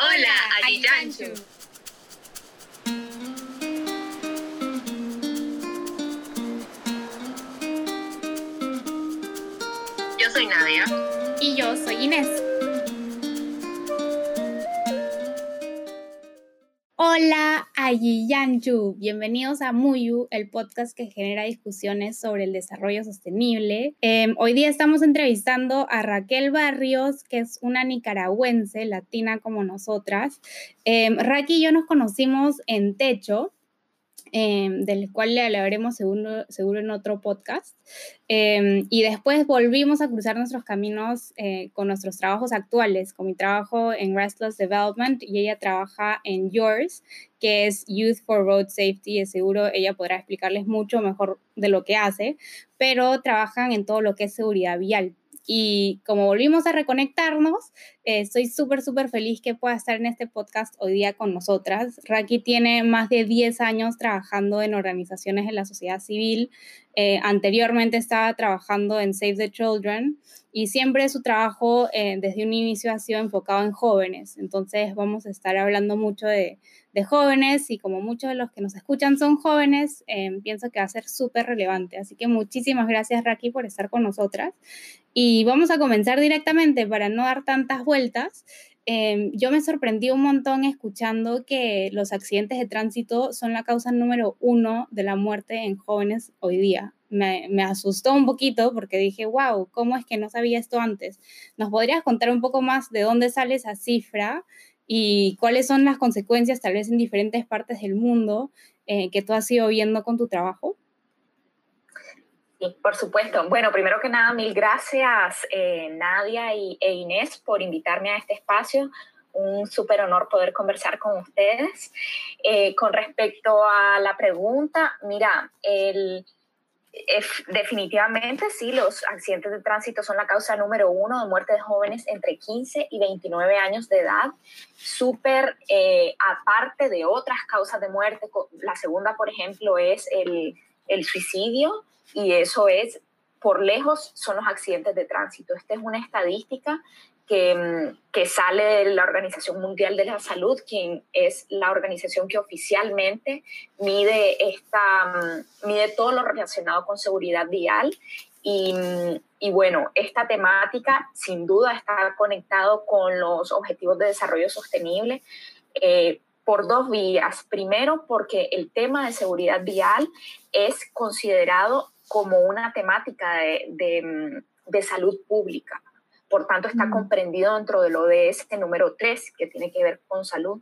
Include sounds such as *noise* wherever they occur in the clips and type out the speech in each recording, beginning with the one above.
Hola, Ayiyanchu. Yo soy Nadia. Y yo soy Inés. Hola, Ayiyanchu. Bienvenidos a Muyu, el podcast que genera discusiones sobre el desarrollo sostenible. Em, hoy día estamos entrevistando a Raquel Barrios, que es una nicaragüense latina como nosotras. Eh, y yo nos conocimos en Techo, Em, del cual le hablaremos seguro, seguro en otro podcast. Em, y después volvimos a cruzar nuestros caminos eh, con nuestros trabajos actuales, con mi trabajo en Restless Development y ella trabaja en Yours, que es Youth for Road Safety. Y seguro ella podrá explicarles mucho mejor de lo que hace, pero trabajan en todo lo que es seguridad vial. Y como volvimos a reconectarnos, eh, estoy súper, súper feliz que pueda estar en este podcast hoy día con nosotras. Raki tiene más de 10 años trabajando en organizaciones de la sociedad civil. Eh, anteriormente estaba trabajando en Save the Children y siempre su trabajo eh, desde un inicio ha sido enfocado en jóvenes. Entonces vamos a estar hablando mucho de, jóvenes y como muchos de los que nos escuchan son jóvenes, em, pienso que va a ser súper relevante. Así que muchísimas gracias, Raki, por estar con nosotras. Y vamos a comenzar directamente para no dar tantas vueltas. Em, yo me sorprendí un montón escuchando que los accidentes de tránsito son la causa número uno de la muerte en jóvenes hoy día. Me, asustó un poquito porque dije, wow, ¿cómo es que no sabía esto antes? ¿Nos podrías contar un poco más de dónde sale esa cifra y cuáles son las consecuencias tal vez en diferentes partes del mundo eh, que tú has ido viendo con tu trabajo? Por supuesto. Bueno, primero que nada, mil gracias eh, Nadia y, e Inés por invitarme a este espacio. Un súper honor poder conversar con ustedes. Eh, con respecto a la pregunta, mira, el, definitivamente sí, los accidentes de tránsito son la causa número uno de muerte de jóvenes entre 15 y 29 años de edad, súper eh, aparte de otras causas de muerte. La segunda, por ejemplo, es el, el suicidio y eso es, por lejos, son los accidentes de tránsito. Esta es una estadística que, que, sale de la Organización Mundial de la Salud, quien es la organización que oficialmente mide, esta, mide todo lo relacionado con seguridad vial. Y, y bueno, esta temática sin duda está conectado con los Objetivos de Desarrollo Sostenible. Eh, por dos vías. Primero, porque el tema de seguridad vial es considerado como una temática de, de, de salud pública. Por tanto, está mm. comprendido dentro del ODS número 3, que tiene que ver con salud.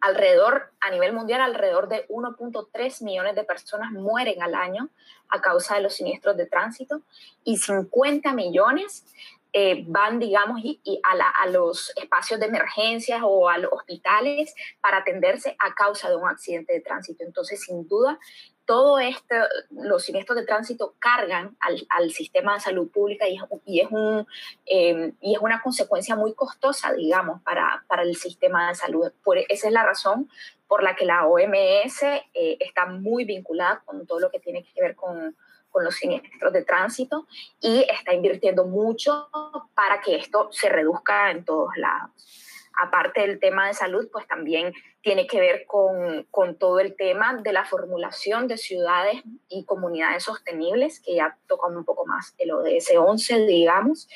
Alrededor, a nivel mundial, alrededor de 1.3 millones de personas mueren al año a causa de los siniestros de tránsito y 50 millones eh, van, digamos, y, a, a, los espacios de emergencias o a los hospitales para atenderse a causa de un accidente de tránsito. Entonces, sin duda, todo esto, los siniestros de tránsito cargan al, sistema de salud pública y es, y es, un, eh, y es una consecuencia muy costosa, digamos, para, para, el sistema de salud. Por, esa es la razón por la que la OMS eh, está muy vinculada con todo lo que tiene que ver con, con los siniestros de tránsito y está invirtiendo mucho para que esto se reduzca en todos lados aparte del tema de salud, pues también tiene que ver con, todo el tema de la formulación de ciudades y comunidades sostenibles, que ya tocamos un poco más el ODS 11, digamos,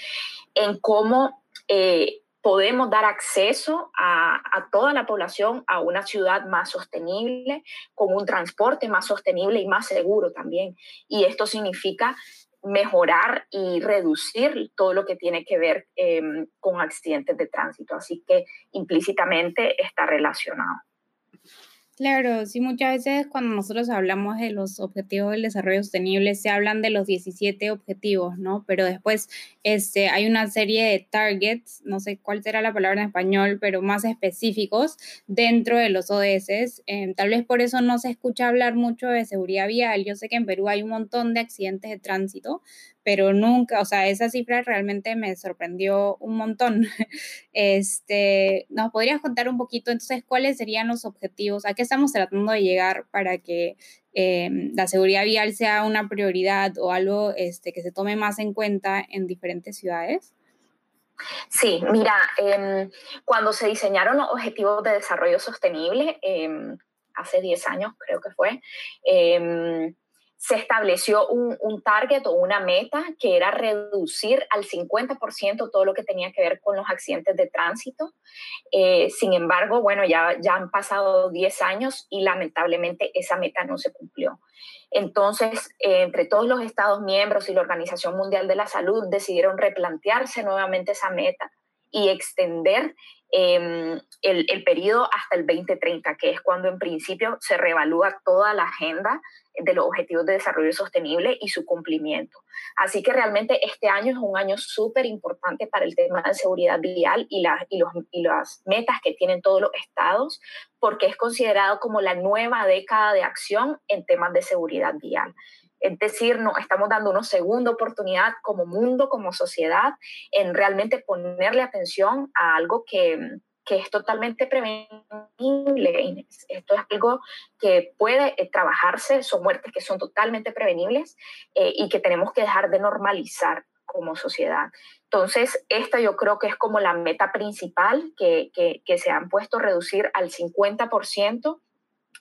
en cómo eh, podemos dar acceso a, toda la población a una ciudad más sostenible, con un transporte más sostenible y más seguro también. Y esto significa mejorar y reducir todo lo que tiene que ver eh, con accidentes de tránsito. Así que implícitamente está relacionado. Claro, sí, muchas veces cuando nosotros hablamos de los objetivos del desarrollo sostenible se hablan de los 17 objetivos, ¿no? Pero después este, hay una serie de targets, no sé cuál será la palabra en español, pero más específicos dentro de los ODS. Eh, tal vez por eso no se escucha hablar mucho de seguridad vial. Yo sé que en Perú hay un montón de accidentes de tránsito, pero nunca, o sea, esa cifra realmente me sorprendió un montón. *laughs* Este, ¿Nos podrías contar un poquito entonces cuáles serían los objetivos? ¿A qué estamos tratando de llegar para que eh, la seguridad vial sea una prioridad o algo este, que se tome más en cuenta en diferentes ciudades? Sí, mira, em, cuando se diseñaron los Objetivos de Desarrollo Sostenible, em, hace 10 años creo que fue, em, se estableció un, un, target o una meta que era reducir al 50% todo lo que tenía que ver con los accidentes de tránsito. Eh, sin embargo, bueno, ya, ya han pasado 10 años y lamentablemente esa meta no se cumplió. Entonces, eh, entre todos los Estados miembros y la Organización Mundial de la Salud decidieron replantearse nuevamente esa meta y extender eh, el, el periodo hasta el 2030, que es cuando en principio se reevalúa toda la agenda de los Objetivos de Desarrollo Sostenible y su cumplimiento. Así que realmente este año es un año súper importante para el tema de seguridad vial y, la, y, los, y las metas que tienen todos los estados, porque es considerado como la nueva década de acción en temas de seguridad vial. Es decir, nos estamos dando una segunda oportunidad como mundo, como sociedad, en realmente ponerle atención a algo que, que es totalmente prevenible. Esto es algo que puede eh, trabajarse, son muertes que son totalmente prevenibles eh, y que tenemos que dejar de normalizar como sociedad. Entonces, esta yo creo que es como la meta principal que, que, que se han puesto reducir al 50%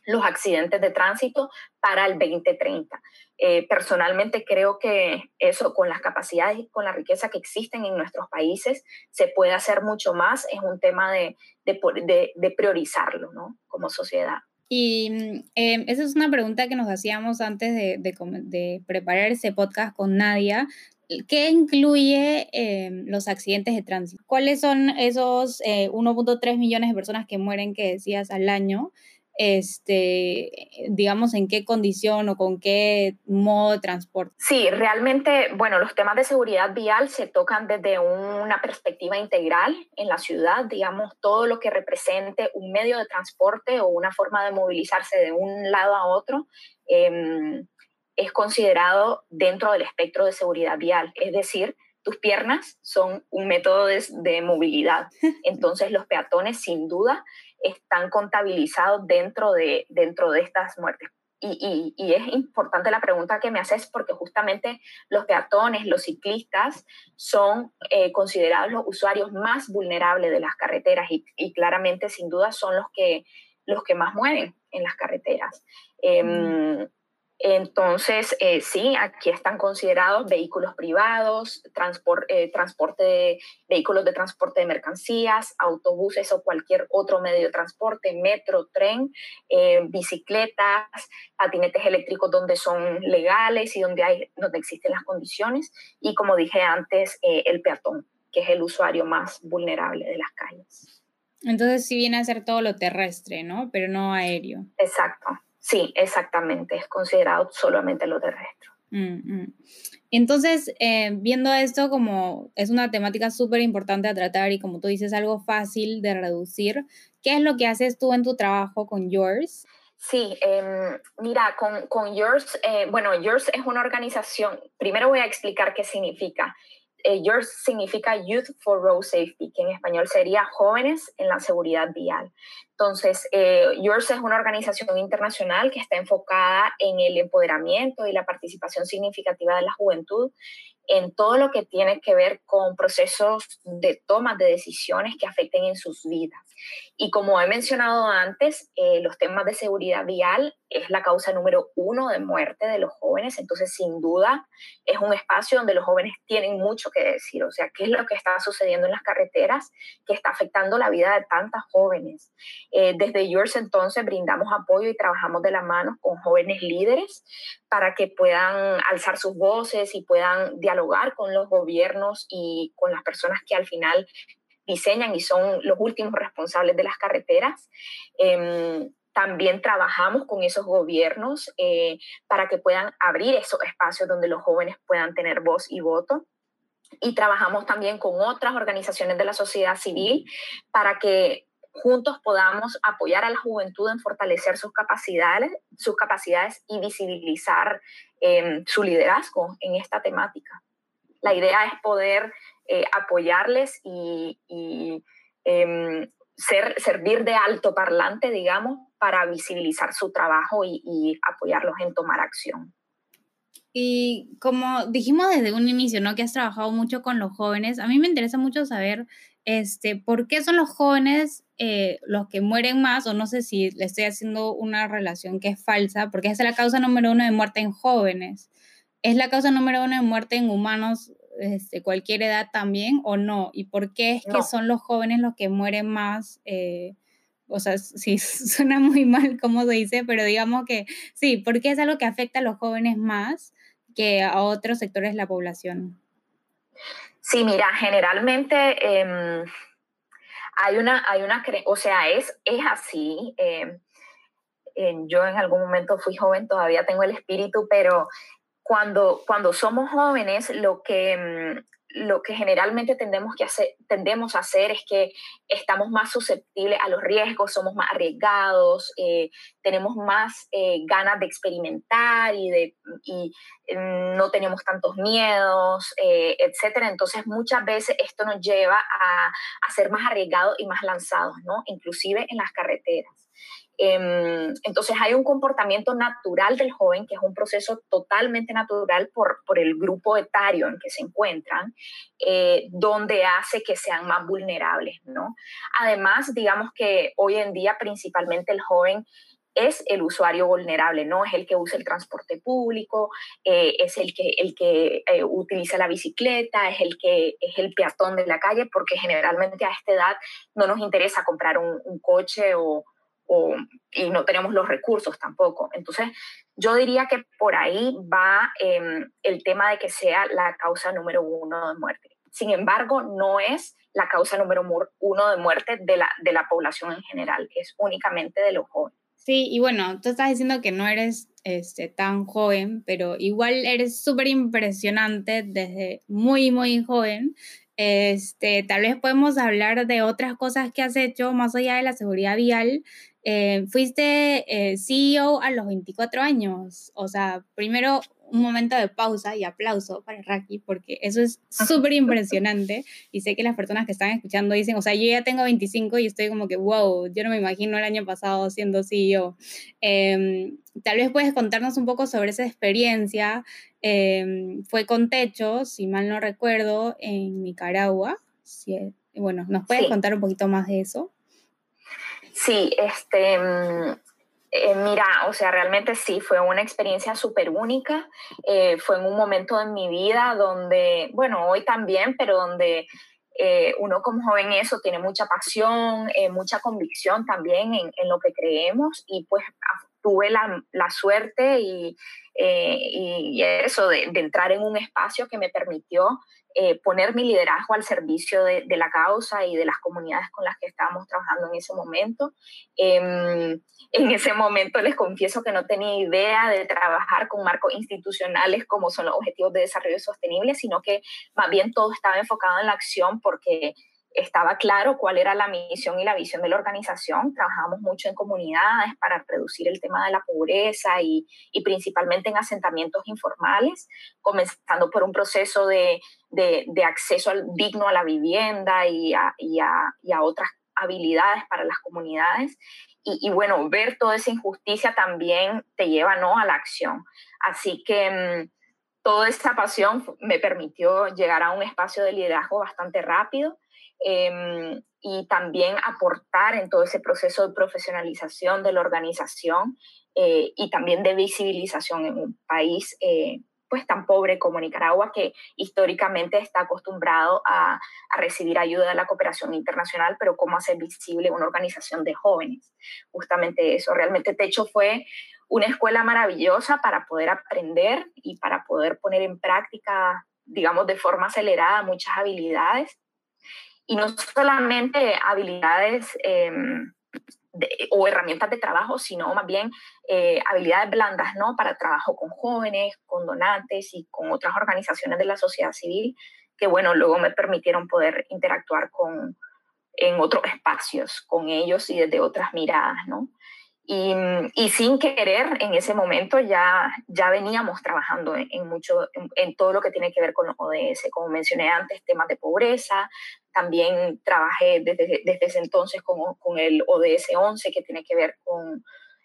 los accidentes de tránsito para el 2030. Eh, personalmente creo que eso con las capacidades y con la riqueza que existen en nuestros países se puede hacer mucho más. Es un tema de, de, priorizarlo ¿no? como sociedad. Y eh, esa es una pregunta que nos hacíamos antes de, preparar ese podcast con Nadia. ¿Qué incluye eh, los accidentes de tránsito? ¿Cuáles son esos 1.3 millones de personas que mueren que decías al año? Este, digamos, en qué condición o con qué modo de transporte? Sí, realmente, bueno, los temas de seguridad vial se tocan desde una perspectiva integral en la ciudad, digamos, todo lo que represente un medio de transporte o una forma de movilizarse de un lado a otro. Eh, es considerado dentro del espectro de seguridad vial, es decir, tus piernas son un método de, de movilidad. *laughs* Entonces los peatones sin duda están contabilizados dentro de, dentro de estas muertes. Y, y, es importante la pregunta que me haces porque justamente los peatones, los ciclistas son eh, considerados los usuarios más vulnerables de las carreteras y, claramente sin duda son los que, los que más mueren en las carreteras. Eh, entonces, eh, sí, aquí están considerados vehículos privados, eh, transporte de, vehículos de transporte de mercancías, autobuses o cualquier otro medio de transporte, metro, tren, eh, bicicletas, patinetes eléctricos donde son legales y donde, hay, donde existen las condiciones. Y como dije antes, el peatón, que es el usuario más vulnerable de las calles. Entonces, sí viene a ser todo lo terrestre, ¿no? Pero no aéreo. Exacto. Sí, exactamente, es considerado solamente lo terrestre. Mm, mm. Entonces, eh, viendo esto como es una temática súper importante a tratar y como tú dices, algo fácil de reducir, ¿qué es lo que haces tú en tu trabajo con Yours? Sí, eh, mira, con, con Yours, eh, bueno, Yours es una organización, primero voy a explicar qué significa. Eh, significa Youth for Road Safety, que en español sería Jóvenes en la Seguridad Vial. Entonces, eh, Yours es una organización internacional que está enfocada en el empoderamiento y la participación significativa de la juventud en todo lo que tiene que ver con procesos de toma de decisiones que afecten en sus vidas. Y como he mencionado antes, eh, los temas de seguridad vial es la causa número uno de muerte de los jóvenes, entonces sin duda es un espacio donde los jóvenes tienen mucho que decir, o sea, qué es lo que está sucediendo en las carreteras que está afectando la vida de tantas jóvenes. Eh, desde Yours entonces brindamos apoyo y trabajamos de la mano con jóvenes líderes para que puedan alzar sus voces y puedan dialogar con los gobiernos y con las personas que al final diseñan y son los últimos responsables de las carreteras. Eh, también trabajamos con esos gobiernos eh, para que puedan abrir esos espacios donde los jóvenes puedan tener voz y voto. Y trabajamos también con otras organizaciones de la sociedad civil para que juntos podamos apoyar a la juventud en fortalecer sus capacidades, sus capacidades y visibilizar eh, su liderazgo en esta temática. La idea es poder eh, apoyarles y, eh, ser, servir de alto parlante, digamos, para visibilizar su trabajo y, y apoyarlos en tomar acción. Y como dijimos desde un inicio, ¿no? Que has trabajado mucho con los jóvenes, a mí me interesa mucho saber este, por qué son los jóvenes eh, los que mueren más, o no sé si le estoy haciendo una relación que es falsa, porque es la causa número uno de muerte en jóvenes. ¿Es la causa número uno de muerte en humanos este, cualquier edad también o no? ¿Y por qué es que son los jóvenes los que mueren más? Eh, o sea, *laughs* sí, suena muy mal como se dice, pero digamos que sí, porque es algo que afecta a los jóvenes más que a otros sectores de la población. Sí, mira, generalmente em, hay una, hay una, o sea, es, es así. Em, yo en algún momento fui joven, todavía tengo el espíritu, pero cuando, cuando somos jóvenes, lo que, em, lo que generalmente tendemos, que hacer, tendemos a hacer es que estamos más susceptibles a los riesgos, somos más arriesgados, eh, tenemos más eh, ganas de experimentar y, de, y mm, no tenemos tantos miedos, eh, etc. Entonces muchas veces esto nos lleva a, a ser más arriesgados y más lanzados, ¿no? inclusive en las carreteras. Em, entonces hay un comportamiento natural del joven, que es un proceso totalmente natural por, por el grupo etario en que se encuentran, eh, donde hace que sean más vulnerables, ¿no? Además, digamos que hoy en día principalmente el joven es el usuario vulnerable, no es el que usa el transporte público, eh, es el que, el que eh, utiliza la bicicleta, es el que es el peatón de la calle, porque generalmente a esta edad no nos interesa comprar un, un coche o, y no tenemos los recursos tampoco. Entonces, yo diría que por ahí va em, el tema de que sea la causa número uno de muerte. Sin embargo, no es la causa número uno de muerte de la, de la población en general, es únicamente de los jóvenes. Sí, y bueno, tú estás diciendo que no eres este, tan joven, pero igual eres súper impresionante desde muy, muy joven. Este, tal vez podemos hablar de otras cosas que has hecho más allá de la seguridad vial. Eh, fuiste eh, CEO a los 24 años. O sea, primero un momento de pausa y aplauso para Raki, porque eso es súper *laughs* impresionante. Y sé que las personas que están escuchando dicen, o sea, yo ya tengo 25 y estoy como que, wow, yo no me imagino el año pasado siendo CEO. Em, tal vez puedes contarnos un poco sobre esa experiencia. Em, fue con Techo, si mal no recuerdo, en Nicaragua. bueno, ¿nos puedes contar un poquito más de eso? Sí, este, mm, eh, mira, o sea, realmente sí, fue una experiencia súper única. Eh, fue en un momento en mi vida donde, bueno, hoy también, pero donde eh, uno como joven eso tiene mucha pasión, mucha convicción también en, lo que creemos y pues tuve la, la suerte y, y, eso de, entrar en un espacio que me permitió eh, poner mi liderazgo al servicio de, la causa y de las comunidades con las que estábamos trabajando en ese momento. Em, *laughs* en ese momento les confieso que no tenía idea de trabajar con marcos institucionales como son los Objetivos de Desarrollo Sostenible, sino que más bien todo estaba enfocado en la acción porque estaba claro cuál era la misión y la visión de la organización. Trabajamos mucho en comunidades para reducir el tema de la pobreza y, y principalmente en asentamientos informales, comenzando por un proceso de, de, acceso al, digno a la vivienda y a, y a, y a otras habilidades para las comunidades. Y, y, bueno, ver toda esa injusticia también te lleva ¿no? a la acción. Así que mm, toda esta pasión me permitió llegar a un espacio de liderazgo bastante rápido Em, y también aportar en todo ese proceso de profesionalización de la organización eh, y también de visibilización en un país eh, pues tan pobre como Nicaragua, que históricamente está acostumbrado a, a, recibir ayuda de la cooperación internacional, pero cómo hacer visible una organización de jóvenes. Justamente eso, realmente Techo fue una escuela maravillosa para poder aprender y para poder poner en práctica, digamos, de forma acelerada muchas habilidades y no solamente habilidades em, o herramientas de trabajo, sino más bien eh, habilidades blandas, ¿no? Para trabajo con jóvenes, con donantes y con otras organizaciones de la sociedad civil que, bueno, luego me permitieron poder interactuar con, en otros espacios con ellos y desde otras miradas, ¿no? Y, y, sin querer, en ese momento ya, ya veníamos trabajando en, mucho, en, todo lo que tiene que ver con ODS. Como mencioné antes, temas de pobreza. También trabajé desde, desde ese entonces con, con el ODS 11, que tiene que ver con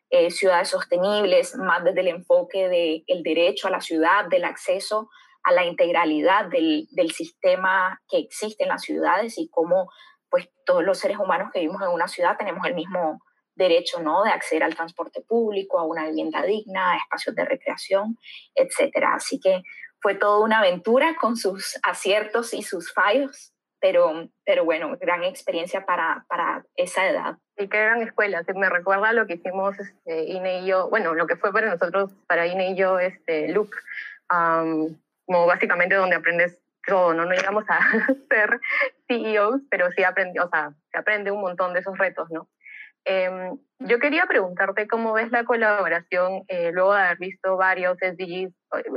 eh, ciudades sostenibles, más desde el enfoque del derecho a la ciudad, del acceso a la integralidad del, del, sistema que existe en las ciudades y cómo pues todos los seres humanos que vivimos en una ciudad tenemos el mismo derecho ¿no? de acceder al transporte público, a una vivienda digna, a espacios de recreación, etc. Así que fue toda una aventura con sus aciertos y sus fallos, pero, pero bueno, gran experiencia para, para esa edad. Y qué gran escuela, me recuerda lo que hicimos este, Ine y yo, bueno, lo que fue para nosotros, para Ine y yo, este, Luke, como básicamente donde aprendes todo, ¿no? No llegamos a *laughs* ser CEOs, pero sí aprendí, o sea, se aprende un montón de esos retos, ¿no? Em, yo quería preguntarte cómo ves la colaboración eh, luego de haber visto varios SDGs,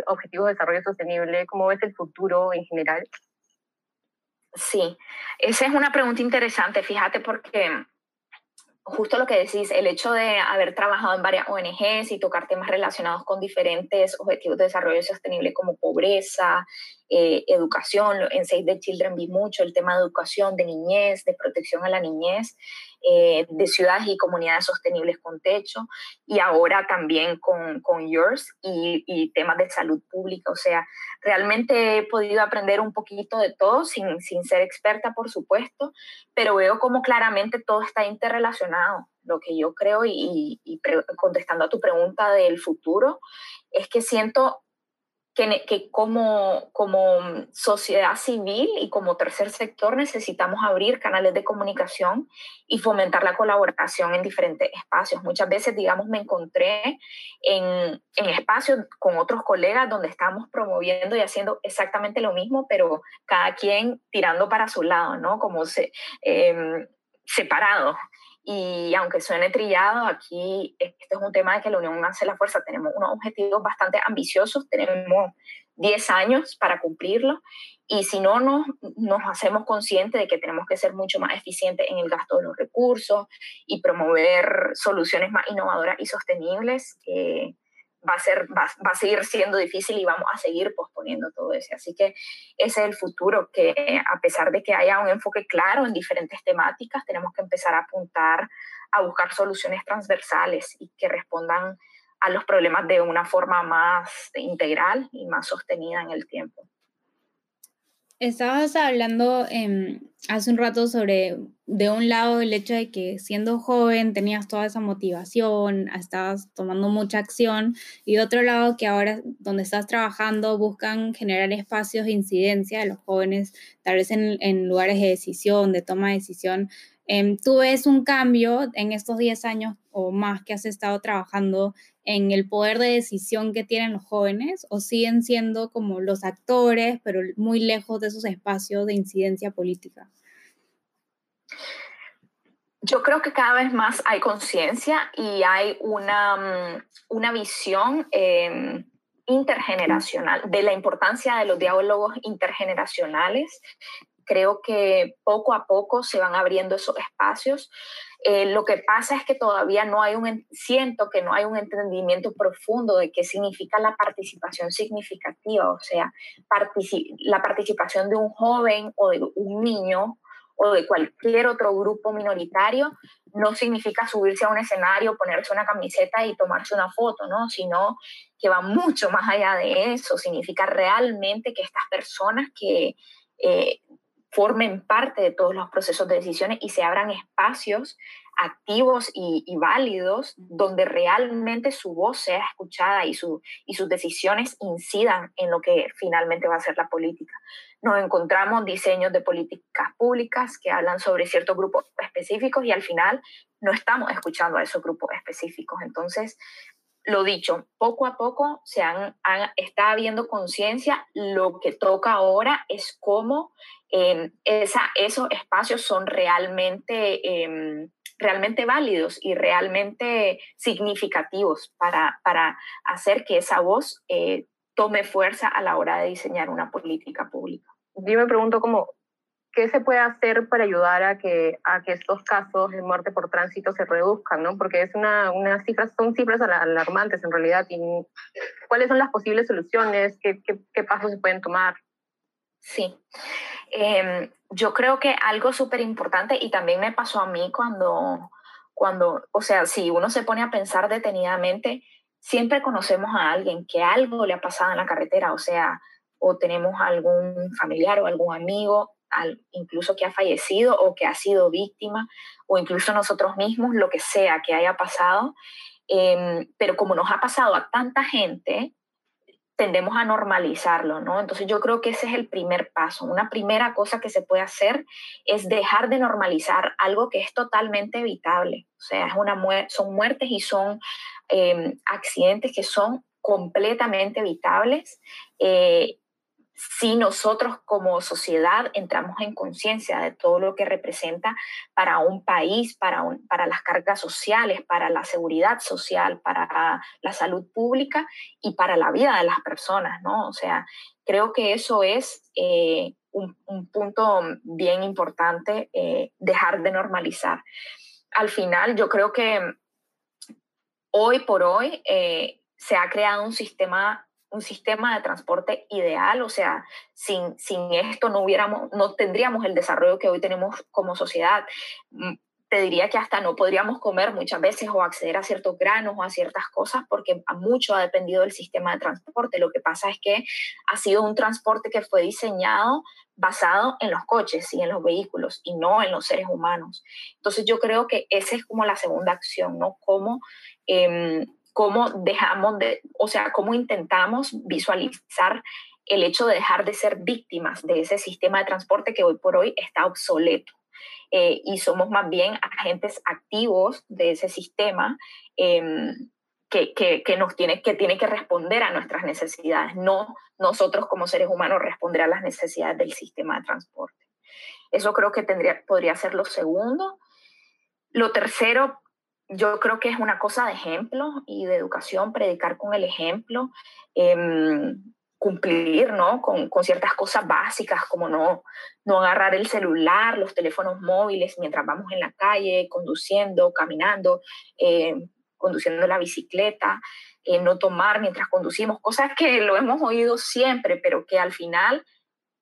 Objetivos de Desarrollo Sostenible, cómo ves el futuro en general. Sí, esa es una pregunta interesante, fíjate, porque justo lo que decís, el hecho de haber trabajado en varias ONGs y tocar temas relacionados con diferentes objetivos de desarrollo sostenible como pobreza, eh, educación, en Save the Children vi mucho el tema de educación, de niñez, de protección a la niñez, eh, de ciudades y comunidades sostenibles con techo, y ahora también con, con Yours y, y, temas de salud pública. O sea, realmente he podido aprender un poquito de todo, sin, sin ser experta, por supuesto, pero veo como claramente todo está interrelacionado. Lo que yo creo, y contestando a tu pregunta del futuro, es que siento que, como, como sociedad civil y como tercer sector necesitamos abrir canales de comunicación y fomentar la colaboración en diferentes espacios. Muchas veces, digamos, me encontré en, en espacios con otros colegas donde estamos promoviendo y haciendo exactamente lo mismo, pero cada quien tirando para su lado, ¿no? Como se, eh, separado. Y aunque suene trillado, aquí este es un tema de que la unión hace la fuerza. Tenemos unos objetivos bastante ambiciosos, tenemos 10 años para cumplirlo y si no nos, nos hacemos conscientes de que tenemos que ser mucho más eficientes en el gasto de los recursos y promover soluciones más innovadoras y sostenibles, eh, va a, ser, va, va, a seguir siendo difícil y vamos a seguir posponiendo todo eso. Así que ese es el futuro, que a pesar de que haya un enfoque claro en diferentes temáticas, tenemos que empezar a apuntar a buscar soluciones transversales y que respondan a los problemas de una forma más integral y más sostenida en el tiempo. Estabas hablando eh, hace un rato sobre, de un lado, el hecho de que siendo joven tenías toda esa motivación, estabas tomando mucha acción, y de otro lado, que ahora donde estás trabajando buscan generar espacios de incidencia de los jóvenes, tal vez en, en lugares de decisión, de toma de decisión. Eh, ¿Tú ves un cambio en estos 10 años o más que has estado trabajando en el poder de decisión que tienen los jóvenes o siguen siendo como los actores, pero muy lejos de esos espacios de incidencia política? Yo creo que cada vez más hay conciencia y hay una, mm, una visión eh, intergeneracional de la importancia de los diálogos intergeneracionales. Creo que poco a poco se van abriendo esos espacios. Eh, lo que pasa es que todavía no hay un, siento que no hay un entendimiento profundo de qué significa la participación significativa, o sea, la participación de un joven o de un niño o de cualquier otro grupo minoritario no significa subirse a un escenario, ponerse una camiseta y tomarse una foto, ¿no? Sino que va mucho más allá de eso, significa realmente que estas personas que eh, formen parte de todos los procesos de decisiones y se abran espacios activos y, válidos donde realmente su voz sea escuchada y, su, y sus decisiones incidan en lo que finalmente va a ser la política. Nos encontramos diseños de políticas públicas que hablan sobre ciertos grupos específicos y al final no estamos escuchando a esos grupos específicos. Entonces, lo dicho, poco a poco se han, está habiendo conciencia. Lo que toca ahora es cómo eh, esa, esos espacios son realmente, eh, realmente válidos y realmente significativos para, para hacer que esa voz eh, tome fuerza a la hora de diseñar una política pública. Yo me pregunto cómo, ¿qué se puede hacer para ayudar a que, a que estos casos de muerte por tránsito se reduzcan? ¿no? Porque es una, una cifras, son cifras alarmantes en realidad. Y ¿Cuáles son las posibles soluciones? ¿Qué, qué, qué pasos se pueden tomar? Sí. Eh, yo creo que algo súper importante, y también me pasó a mí cuando, cuando, o sea, si uno se pone a pensar detenidamente, siempre conocemos a alguien que algo le ha pasado en la carretera, o sea, o tenemos algún familiar o algún amigo, incluso que ha fallecido o que ha sido víctima, o incluso nosotros mismos, lo que sea que haya pasado. Em, pero como nos ha pasado a tanta gente, tendemos a normalizarlo, ¿no? Entonces yo creo que ese es el primer paso. Una primera cosa que se puede hacer es dejar de normalizar algo que es totalmente evitable. O sea, es una son muertes y son em, accidentes que son completamente evitables. Eh, si nosotros como sociedad entramos en conciencia de todo lo que representa para un país, para, para las cargas sociales, para la seguridad social, para la salud pública y para la vida de las personas, ¿no? O sea, creo que eso es eh, un, punto bien importante, eh, dejar de normalizar. Al final, yo creo que hoy por hoy eh, se ha creado un sistema un sistema de transporte ideal, o sea, sin, sin esto no hubiéramos, no tendríamos el desarrollo que hoy tenemos como sociedad. Mm, te diría que hasta no podríamos comer muchas veces o acceder a ciertos granos o a ciertas cosas porque mucho ha dependido del sistema de transporte. Lo que pasa es que ha sido un transporte que fue diseñado basado en los coches y en los vehículos y no en los seres humanos. Entonces yo creo que esa es como la segunda acción, ¿no? Cómo em, cómo dejamos de, o sea, cómo intentamos visualizar el hecho de dejar de ser víctimas de ese sistema de transporte que hoy por hoy está obsoleto. Eh, y somos más bien agentes activos de ese sistema em, que, que, nos tiene, que tiene que responder a nuestras necesidades, no nosotros como seres humanos responder a las necesidades del sistema de transporte. Eso creo que tendría, podría ser lo segundo. Lo tercero, yo creo que es una cosa de ejemplo y de educación, predicar con el ejemplo, em, cumplir ¿no? Con, con, ciertas cosas básicas como no, no agarrar el celular, los teléfonos móviles mientras vamos en la calle, conduciendo, caminando, eh, conduciendo la bicicleta, eh, no tomar mientras conducimos, cosas que lo hemos oído siempre, pero que al final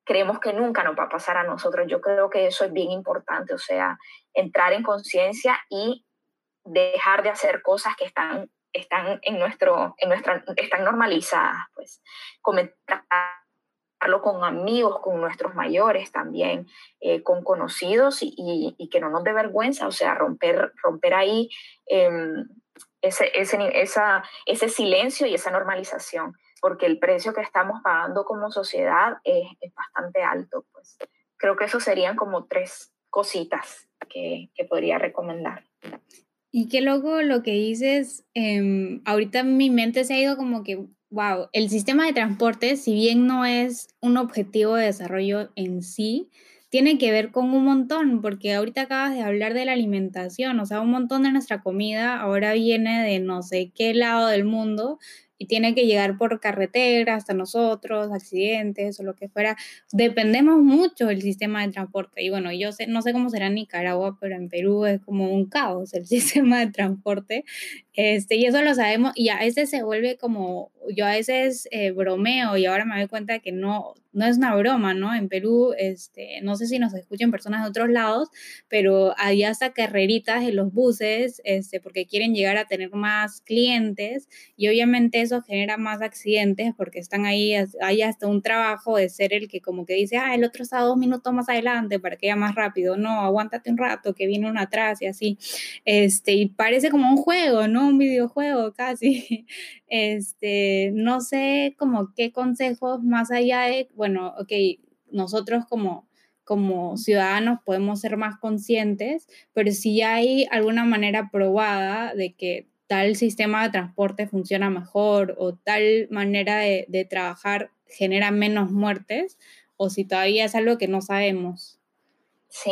creemos que nunca nos va a pasar a nosotros. Yo creo que eso es bien importante, o sea, entrar en conciencia y dejar de hacer cosas que están, están en nuestro, en nuestra, están normalizadas, pues comentarlo con amigos, con nuestros mayores también, eh, con conocidos y, y, que no nos dé vergüenza, o sea, romper, romper ahí em, ese, ese, esa, ese silencio y esa normalización, porque el precio que estamos pagando como sociedad es, es bastante alto, pues creo que eso serían como tres cositas que, que podría recomendar. Y qué loco lo que dices, eh, ahorita mi mente se ha ido como que, wow, el sistema de transporte, si bien no es un objetivo de desarrollo en sí, tiene que ver con un montón, porque ahorita acabas de hablar de la alimentación, o sea, un montón de nuestra comida ahora viene de no sé qué lado del mundo y tiene que llegar por carretera hasta nosotros, accidentes o lo que fuera. Dependemos mucho del sistema de transporte. Y bueno, yo sé, no sé cómo será en Nicaragua, pero en Perú es como un caos el *laughs* sistema de transporte. Este, y eso lo sabemos y a veces se vuelve como, yo a veces eh, bromeo y ahora me doy cuenta que no, no es una broma, ¿no? En Perú, este, no sé si nos escuchan personas de otros lados, pero hay hasta carreritas en los buses, este, porque quieren llegar a tener más clientes y obviamente eso genera más accidentes porque están ahí, hay hasta un trabajo de ser el que como que dice, ah, el otro está dos minutos más adelante para que vaya más rápido, no, aguántate un rato que viene uno atrás y así, este, y parece como un juego, ¿no? Un videojuego casi, *laughs* este, no sé como qué consejos más allá de, bueno, ok, nosotros como, como ciudadanos podemos ser más conscientes, pero si hay alguna manera probada de que tal sistema de transporte funciona mejor o tal manera de, de trabajar genera menos muertes, o si todavía es algo que no sabemos. Sí,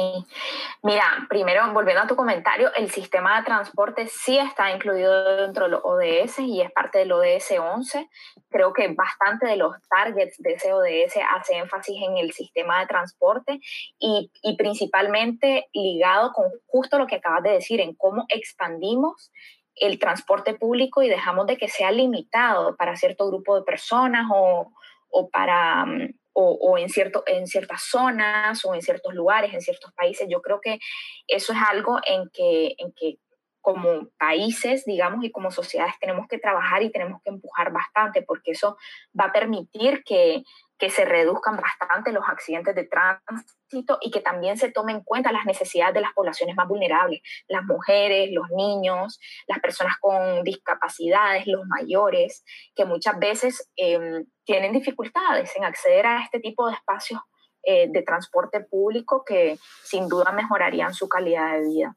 mira, primero volviendo a tu comentario, el sistema de transporte sí está incluido dentro de los ODS y es parte del ODS 11. Creo que bastante de los targets de ese ODS hace énfasis en el sistema de transporte y, y principalmente ligado con justo lo que acabas de decir, en cómo expandimos el transporte público y dejamos de que sea limitado para cierto grupo de personas o, o para mm, o, en, cierto, en ciertas zonas o en ciertos lugares, en ciertos países. Yo creo que eso es algo en que, en que como países, digamos, y como sociedades tenemos que trabajar y tenemos que empujar bastante porque eso va a permitir que, que se reduzcan bastante los accidentes de tránsito y que también se tomen en cuenta las necesidades de las poblaciones más vulnerables, las mujeres, los niños, las personas con discapacidades, los mayores, que muchas veces em, tienen dificultades en acceder a este tipo de espacios eh, de transporte público que sin duda mejorarían su calidad de vida.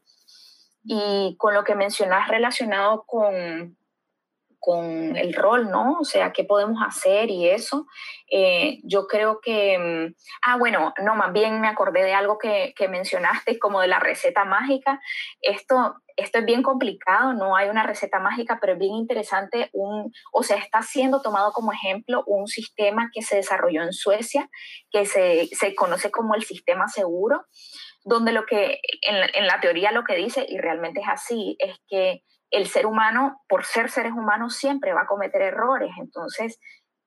Y con lo que mencionas relacionado con, con el rol, ¿no? O sea, qué podemos hacer y eso. Eh, yo creo que, mm, ah, bueno, no, más bien me acordé de algo que, que, mencionaste, como de la receta mágica. Esto, esto es bien complicado, no hay una receta mágica, pero es bien interesante, un, o sea, está siendo tomado como ejemplo un sistema que se desarrolló en Suecia, que se, se conoce como el sistema seguro donde lo que en la, teoría lo que dice, y realmente es así, es que el ser humano, por ser seres humanos, siempre va a cometer errores. Entonces,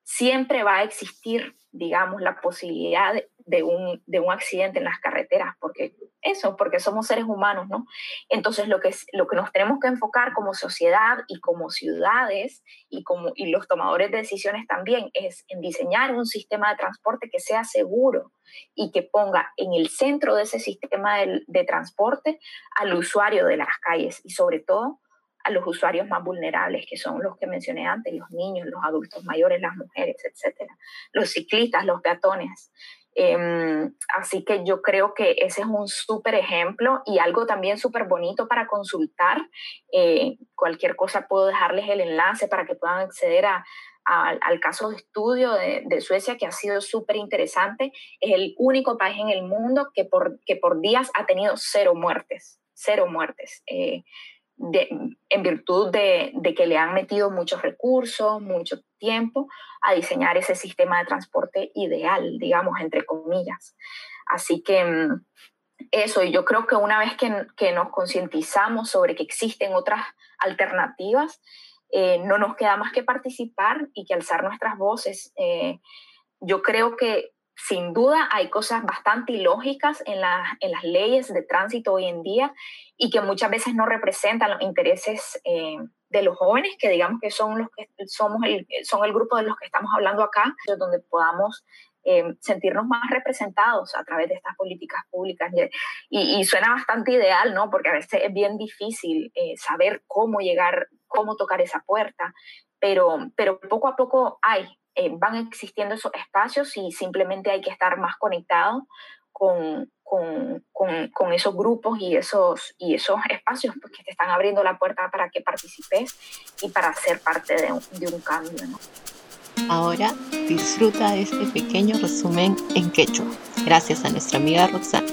siempre va a existir, digamos, la posibilidad de, un, de un accidente en las carreteras, porque eso, porque somos seres humanos, ¿no? Entonces, lo que, lo que nos tenemos que enfocar como sociedad y como ciudades y, como, y los tomadores de decisiones también es en diseñar un sistema de transporte que sea seguro y que ponga en el centro de ese sistema de, de transporte al usuario de las calles y sobre todo a los usuarios más vulnerables, que son los que mencioné antes, los niños, los adultos mayores, las mujeres, etcétera, los ciclistas, los peatones. Em, así que yo creo que ese es un súper ejemplo y algo también súper bonito para consultar. Eh, cualquier cosa puedo dejarles el enlace para que puedan acceder a, al caso de estudio de, Suecia, que ha sido súper interesante. Es el único país en el mundo que por, que por días ha tenido cero muertes, cero muertes. Eh, en virtud de, que le han metido muchos recursos, mucho tiempo a diseñar ese sistema de transporte ideal, digamos, entre comillas. Así que mm, eso, y yo creo que una vez que, nos concientizamos sobre que existen otras alternativas, eh, no nos queda más que participar y que alzar nuestras voces. Eh, yo creo que sin duda hay cosas bastante ilógicas en, en, las leyes de tránsito hoy en día y que muchas veces no representan los intereses eh, de los jóvenes, que digamos que son los que somos el, son el grupo de los que estamos hablando acá, donde podamos eh, sentirnos más representados a través de estas políticas públicas. Y, y, suena bastante ideal, ¿no? Porque a veces es bien difícil eh, saber cómo llegar, cómo tocar esa puerta, pero, pero poco a poco hay, eh, van existiendo esos espacios y simplemente hay que estar más conectado con, con, con, esos grupos y esos, y esos espacios pues, que te están abriendo la puerta para que participes y para ser parte de un, de un cambio. ¿no? Ahora disfruta de este pequeño resumen en quechua, gracias a nuestra amiga Roxana.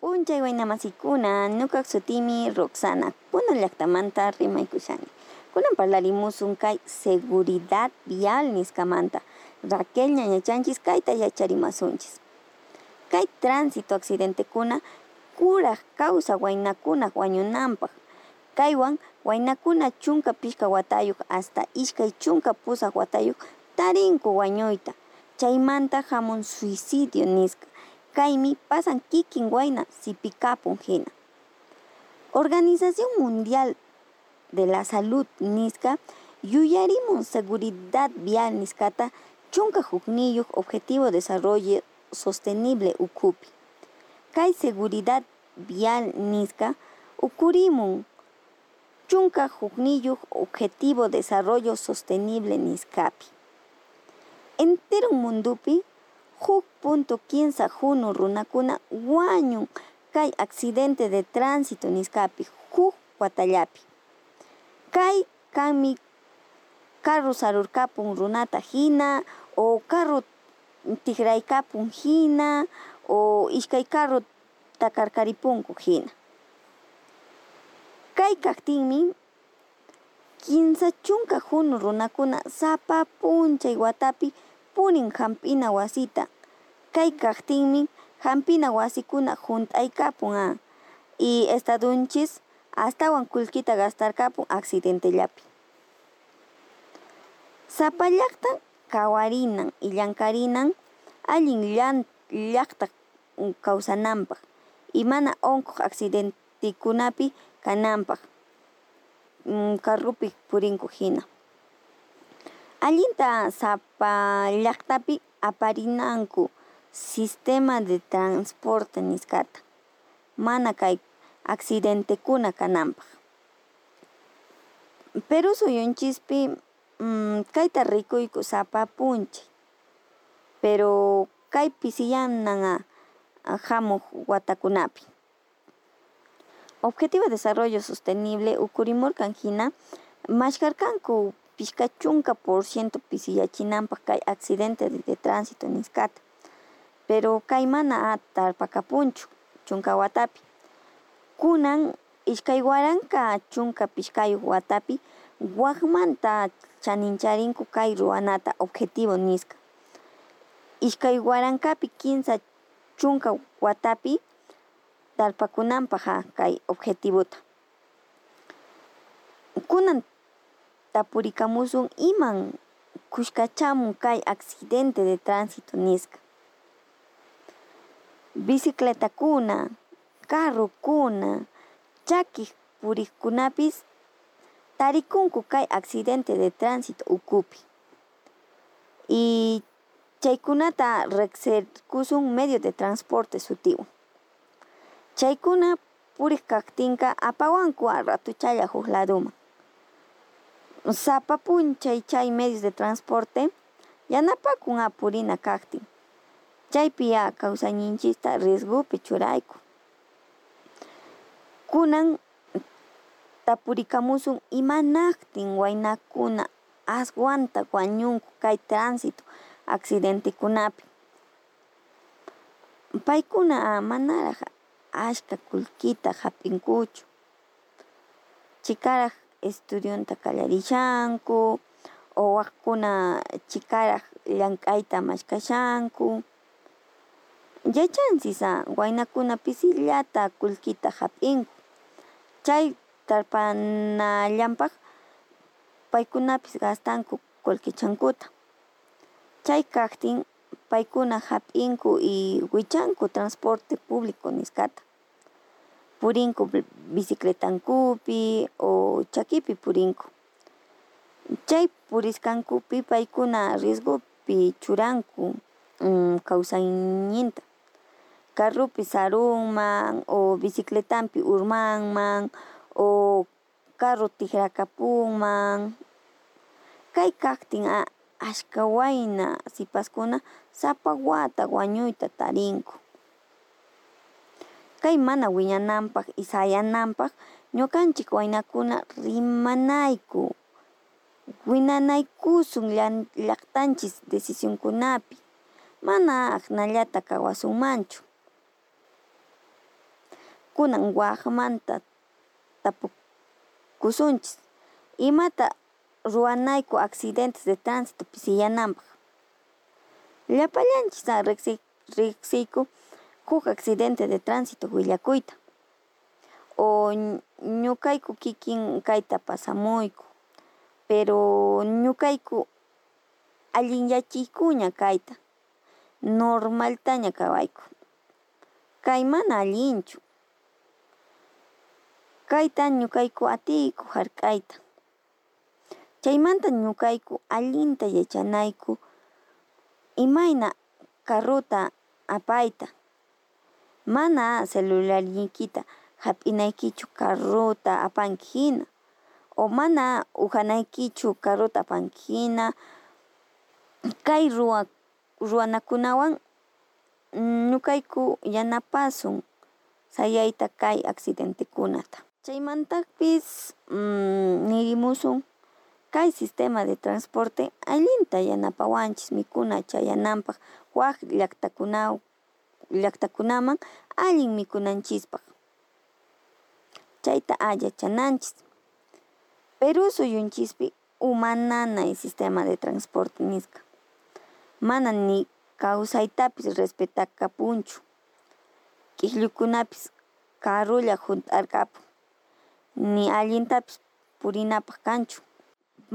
Puncha y Guaynamasikuna, Nukak Sutimi, Roxana, Puno Llactamanta, Rima y Kushani. Kunan kay seguridad vial niskamanta. Raquel ñañachanchis kayta yacharimasunchis. Kay tránsito accidente kuna kuraq causa waynakuna wañunanpaq. Kaywan waynakuna chunka pishka watayuq hasta ishkay chunka pusaq watayuq tarinku wañuyta. Chaymanta hamun suicidio niska. Kaymi pasan kikin wayna sipikapun hina. Organización Mundial de la Salud Nisca, Yuyarimun Seguridad Vial Niscata, Chunca Jukniyuk Objetivo de Desarrollo Sostenible Ukupi. Kai Seguridad Vial Nisca, Ukurimun Chunca Jukniyuk Objetivo de Desarrollo Sostenible Niscapi. Entero mundupi, Juk punto quinza junu runakuna guanyun kai accidente de tránsito niscapi, Juk Guatallapi. Kay kanmi carro sarurkapun runata hina o carro tigraykapun hina o ishkay carro takarkaripunku hina. Kay kaktinmi kinsa chunka hunu runakuna sapa punchay watapi punin hampina wasita. Kay kaktinmi hampina wasikuna junt'aykapun a. Y estadunchis astawan kullkita gastarkapun accidentelapi. Sapallaqta kawarinan y llankarinan allin llaqta kawsananpaq y mana onkuq accident tikunapi kananpaq mm, carrupi purinku hina allinta sapa llaqtapi aparinanku sistema de transporte niskata mana kay accidentekuna kananpaq Perú suyunchispi mm, kayta rikuyku sapa punchay pero kay pisiyanan hamuq watakunapi. Objetivo de Desarrollo Sostenible ukurimurkan hina mashkarkanku por ciento pisiyachinanpaq kay accidente de tránsito niskata pero kay mana tarpakapunchu chunka watapi kunan ishkay waranka chunka pishkayuq watapi waqmanta chanincharinku kay ruwanata objetivo niska ishkay warankapi kinsa chunka watapi tarpakunanpaq kay objetivota kunan tapurikamusun iman kushkachamun kay accidente de tránsito niska bicicletakuna carrokuna chakik purikkunapis tarikunku kay accidente de tránsito ukupi. Y chaykunata riqsirkusun medio de transporte sutiwan chaykuna purik kaktinka apawanku ratuchalla huk ladoman sapa punchay chay medios de transporte yanapakun apurina kaktin. Chaypi kawsayninchista riesgopi churayku kunan tapurikamusun imanaktin waynakuna aswanta wañunku kay tránsito accidentekunapi paykuna manaraq ashka kullkita hap'inkuchu chikaraq estudianta qallarishanku o waqkuna chikaraq llank'ayta mashkashanku yachanchis waynakuna pisillata kullkita hap'inku chay tarpanallampaq paykunapis gastanku qullqichankuta chay kaqtin paykuna hap'inku y wichanku transporte público niskata. Purinku bicicletankupi o chakipi purinku. Chay puriskankupi paykuna riesgopi churanku um, kawsayninta carrupi sarunman o bicicletampi urmanman o carro tikrakapunman kay kaqtin ashka wayna sipaskuna sapa wata wañuyta tarinku kay mana wiñananpaq y sayananpaq ñukanchik waynakuna rimanayku. Winanaykusun llaqtanchis decisionkunapi. Mana aqnallata kawasunmanchu kunan waqmanta tapukusunchis. Imata ruwanayku accidentes de tránsito pisiyananpaq. Llapallanchis riqsiyku huk accidente de tránsito willakuyta. O ñukayku kikin kayta pasamuyku pero ñukayku allin yachaykuña kayta. Normaltaña kawayku. Kay mana allinchu kayta ñukayku atiyku hark'ayta chaymanta ñukayku allinta yachanayku imayna carruta apayta. Mana celularniykita hap'inaykichu carruta apanki hina o mana uhanaykichu carruta apanki hina kay ruwa ruwanakunawan ñukayku yanapasun sayayta kay accidentekunata chaymantapis nirimusun kay sistema de transporte allinta yanapawanchis mikuna chayananpaq waq llaqtakunawan llaqtakunaman allin mikunanchispaq chayta allachananchis Perú suyunchispi umananay sistema de transporte nisqa mana ni kawsaytapis respetakapunchu k'ikllukunapis carrulla hunt'arqapun ni allintapis purinapaq kanchu.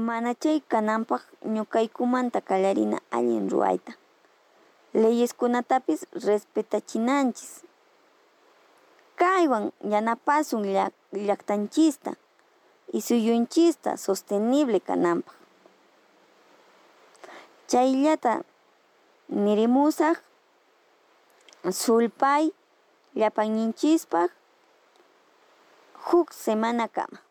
Mana chay kananpaq ñuqaykumanta qallarina allin ruwayta. Leyeskunatapis respetachinanchis. Paywan yanapasun llaqtanchista y suyunchista sostenible kananpaq. Chayllata nirimusaq sulpay llapanñinchispaq huk semana kama.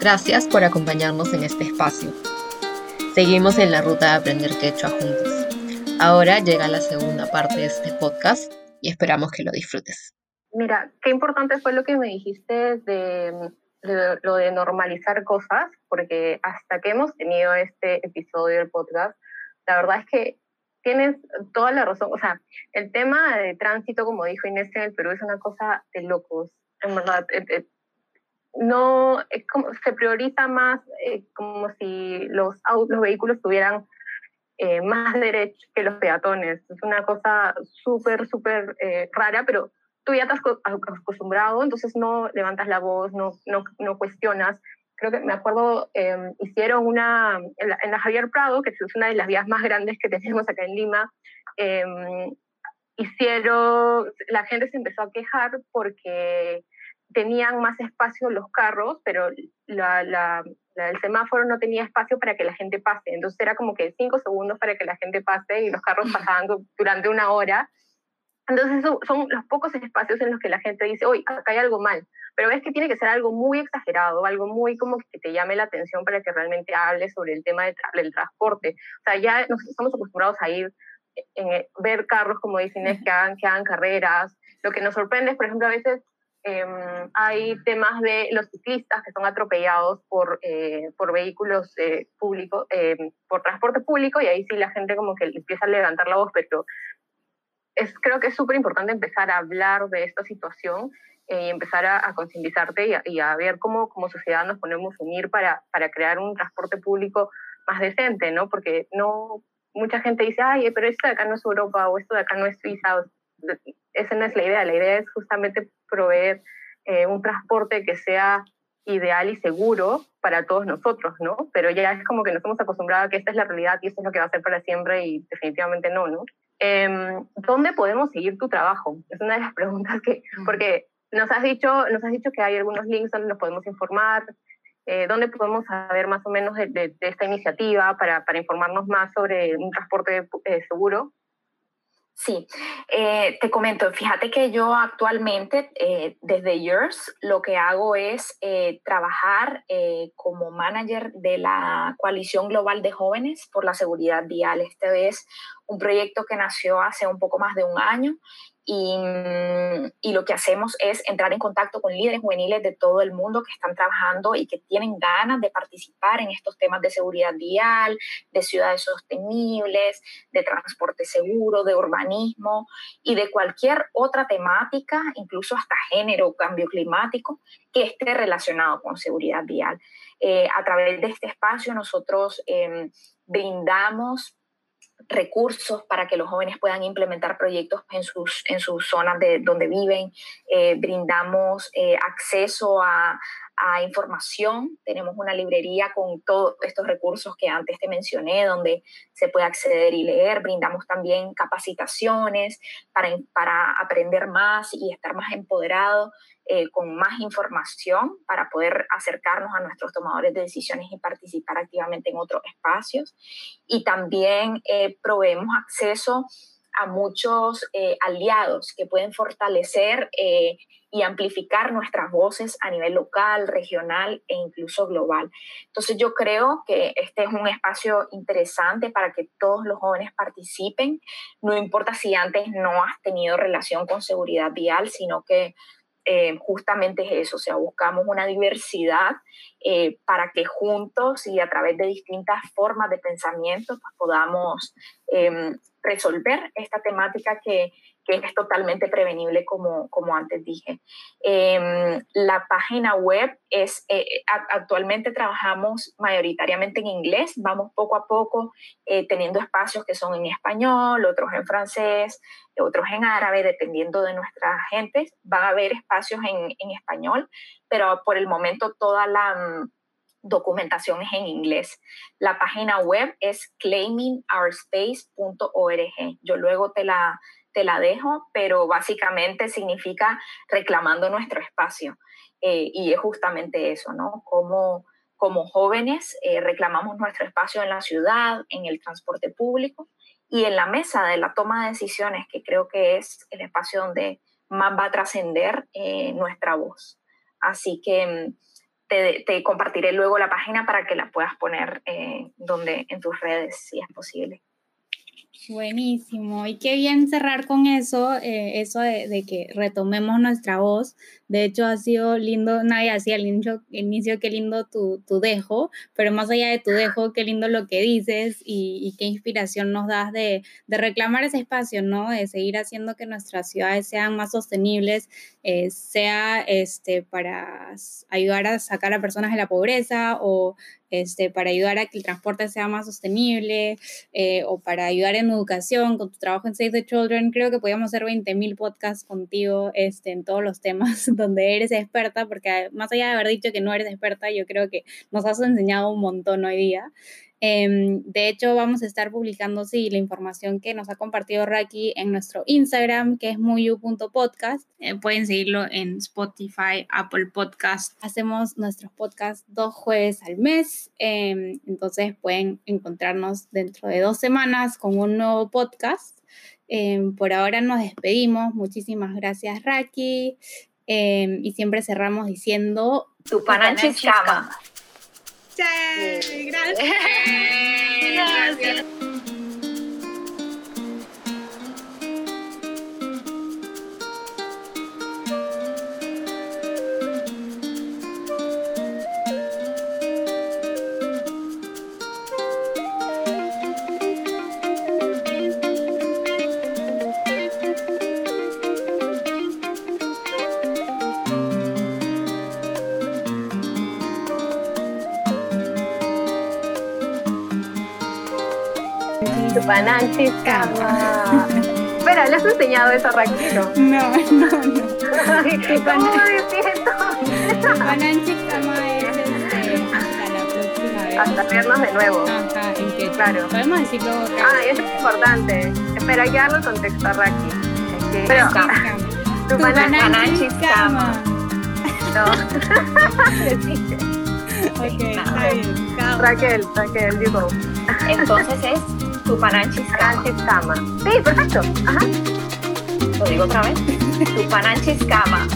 Gracias por acompañarnos en este espacio. Seguimos en la ruta de aprender quechua juntos. Ahora llega la segunda parte de este podcast y esperamos que lo disfrutes. Mira, qué importante fue lo que me dijiste de, lo de normalizar cosas, porque hasta que hemos tenido este episodio del podcast, la verdad es que tienes toda la razón. O sea, el tema de tránsito, como dijo Inés en el Perú, es una cosa de locos. En verdad, eh, eh, no es como, se prioriza más eh, como si los, los vehículos tuvieran eh, más derechos que los peatones. Es una cosa súper, súper eh, rara, pero tú ya estás acostumbrado, entonces no levantas la voz, no, no, no cuestionas. Creo que me acuerdo, em, hicieron una, en la, en la, Javier Prado, que es una de las vías más grandes que tenemos acá en Lima, em, hicieron, la gente se empezó a quejar porque tenían más espacio los carros, pero la, la, el semáforo no tenía espacio para que la gente pase. Entonces era como que cinco segundos para que la gente pase y los carros pasaban durante una hora. Entonces son los pocos espacios en los que la gente dice, oye, acá hay algo mal. Pero ves que tiene que ser algo muy exagerado, algo muy como que te llame la atención para que realmente hables sobre el tema de del transporte. O sea, ya nos estamos acostumbrados a ir en, ver carros, como dicen, es que hagan, que hagan carreras. Lo que nos sorprende es, por ejemplo, a veces eh, hay temas de los ciclistas que son atropellados por, eh, por vehículos eh, públicos, por transporte público, y ahí sí la gente como que empieza a levantar la voz, pero es, creo que es súper importante empezar a hablar de esta situación y empezar a, a concientizarte y y a, ver cómo como sociedad nos ponemos a unir para, para crear un transporte público más decente, ¿no? Porque no, mucha gente dice, ay, pero esto de acá no es Europa o esto de acá no es Suiza, esa no es la idea, la idea es justamente proveer eh, un transporte que sea ideal y seguro para todos nosotros, ¿no? Pero ya es como que nos hemos acostumbrado a que esta es la realidad y esto es lo que va a ser para siempre y definitivamente no, ¿no? Eh, ¿Dónde podemos seguir tu trabajo? Es una de las *laughs* preguntas que, porque nos has dicho, nos has dicho que hay algunos links donde nos podemos informar, eh, dónde podemos saber más o menos de, de, de esta iniciativa para, para, informarnos más sobre un transporte eh, seguro. Sí, eh, te comento, fíjate que yo actualmente eh, desde Yours lo que hago es eh, trabajar como manager de la Coalición Global de Jóvenes por la Seguridad Vial. Este es un proyecto que nació hace un poco más de un año y, y, lo que hacemos es entrar en contacto con líderes juveniles de todo el mundo que están trabajando y que tienen ganas de participar en estos temas de seguridad vial, de ciudades sostenibles, de transporte seguro, de urbanismo y de cualquier otra temática, incluso hasta género, cambio climático, que esté relacionado con seguridad vial. Eh, a través de este espacio nosotros eh, brindamos recursos para que los jóvenes puedan implementar proyectos en sus, en sus zonas de donde viven. Eh, brindamos eh, acceso a, a, información. Tenemos una librería con todos estos recursos que antes te mencioné, donde se puede acceder y leer. Brindamos también capacitaciones para, para aprender más y estar más empoderado eh, con más información para poder acercarnos a nuestros tomadores de decisiones y participar activamente en otros espacios. Y también eh, proveemos acceso a muchos eh, aliados que pueden fortalecer eh, y amplificar nuestras voces a nivel local, regional e incluso global. Entonces yo creo que este es un espacio interesante para que todos los jóvenes participen, no importa si antes no has tenido relación con seguridad vial, sino que eh, justamente es eso, o sea, buscamos una diversidad eh, para que juntos y a través de distintas formas de pensamiento pues, podamos eh, resolver esta temática que, que, es totalmente prevenible, como, como antes dije. Eh, la página web es, eh, actualmente trabajamos mayoritariamente en inglés, vamos poco a poco eh, teniendo espacios que son en español, otros en francés, otros en árabe, dependiendo de nuestra gente. Van a haber espacios en, en español, pero por el momento toda la documentación es en inglés. La página web es claimingourspace.org. Yo luego te la, te la dejo, pero básicamente significa reclamando nuestro espacio. Eh, y es justamente eso, ¿no? Como, como jóvenes eh, reclamamos nuestro espacio en la ciudad, en el transporte público y en la mesa de la toma de decisiones, que creo que es el espacio donde más va a trascender eh, nuestra voz. Así que mm, te, te, compartiré luego la página para que la puedas poner donde, en tus redes, si es posible. Buenísimo. Y qué bien cerrar con eso, eh, eso de, que retomemos nuestra voz. De hecho, ha sido lindo, nadie hacía el inicio, inicio qué lindo tu, tu, dejo, pero más allá de tu dejo, qué lindo lo que dices y, qué inspiración nos das de, reclamar ese espacio, ¿no? De seguir haciendo que nuestras ciudades sean más sostenibles, eh, sea este, para ayudar a sacar a personas de la pobreza o este, para ayudar a que el transporte sea más sostenible eh, o para ayudar en educación, con tu trabajo en Save the Children. Creo que podríamos hacer 20.000 podcasts contigo este, en todos los temas *laughs* donde eres experta, porque más allá de haber dicho que no eres experta, yo creo que nos has enseñado un montón hoy día. Em, de hecho, vamos a estar publicando, sí, la información que nos ha compartido Raki en nuestro Instagram, que es muyu.podcast. Eh, pueden seguirlo en Spotify, Apple Podcast. Hacemos nuestros podcasts dos jueves al mes, em, entonces pueden encontrarnos dentro de dos semanas con un nuevo podcast. Em, por ahora nos despedimos. Muchísimas gracias, Raki. y siempre cerramos diciendo... Tu pananchis chama. Gracias. Gracias. *laughs* Pananchis Cama. Espera, ¿le has enseñado eso a Raquel? *laughs* No, no, no. *laughs* ¿Cómo es este, hasta la próxima vez. Hasta vernos de nuevo. Ajá, en que claro. Podemos decirlo acá. Ah, eso es importante. Espera, hay que darle el contexto a Raki. Es que... Pero, tu, tu Pananchis Cama. No. *laughs* ok, está bien. Raquel, Raquel, digo. Entonces es Tupananchis Cama. Sí, perfecto. Ajá. Lo digo otra vez. *laughs* Tupananchis Cama.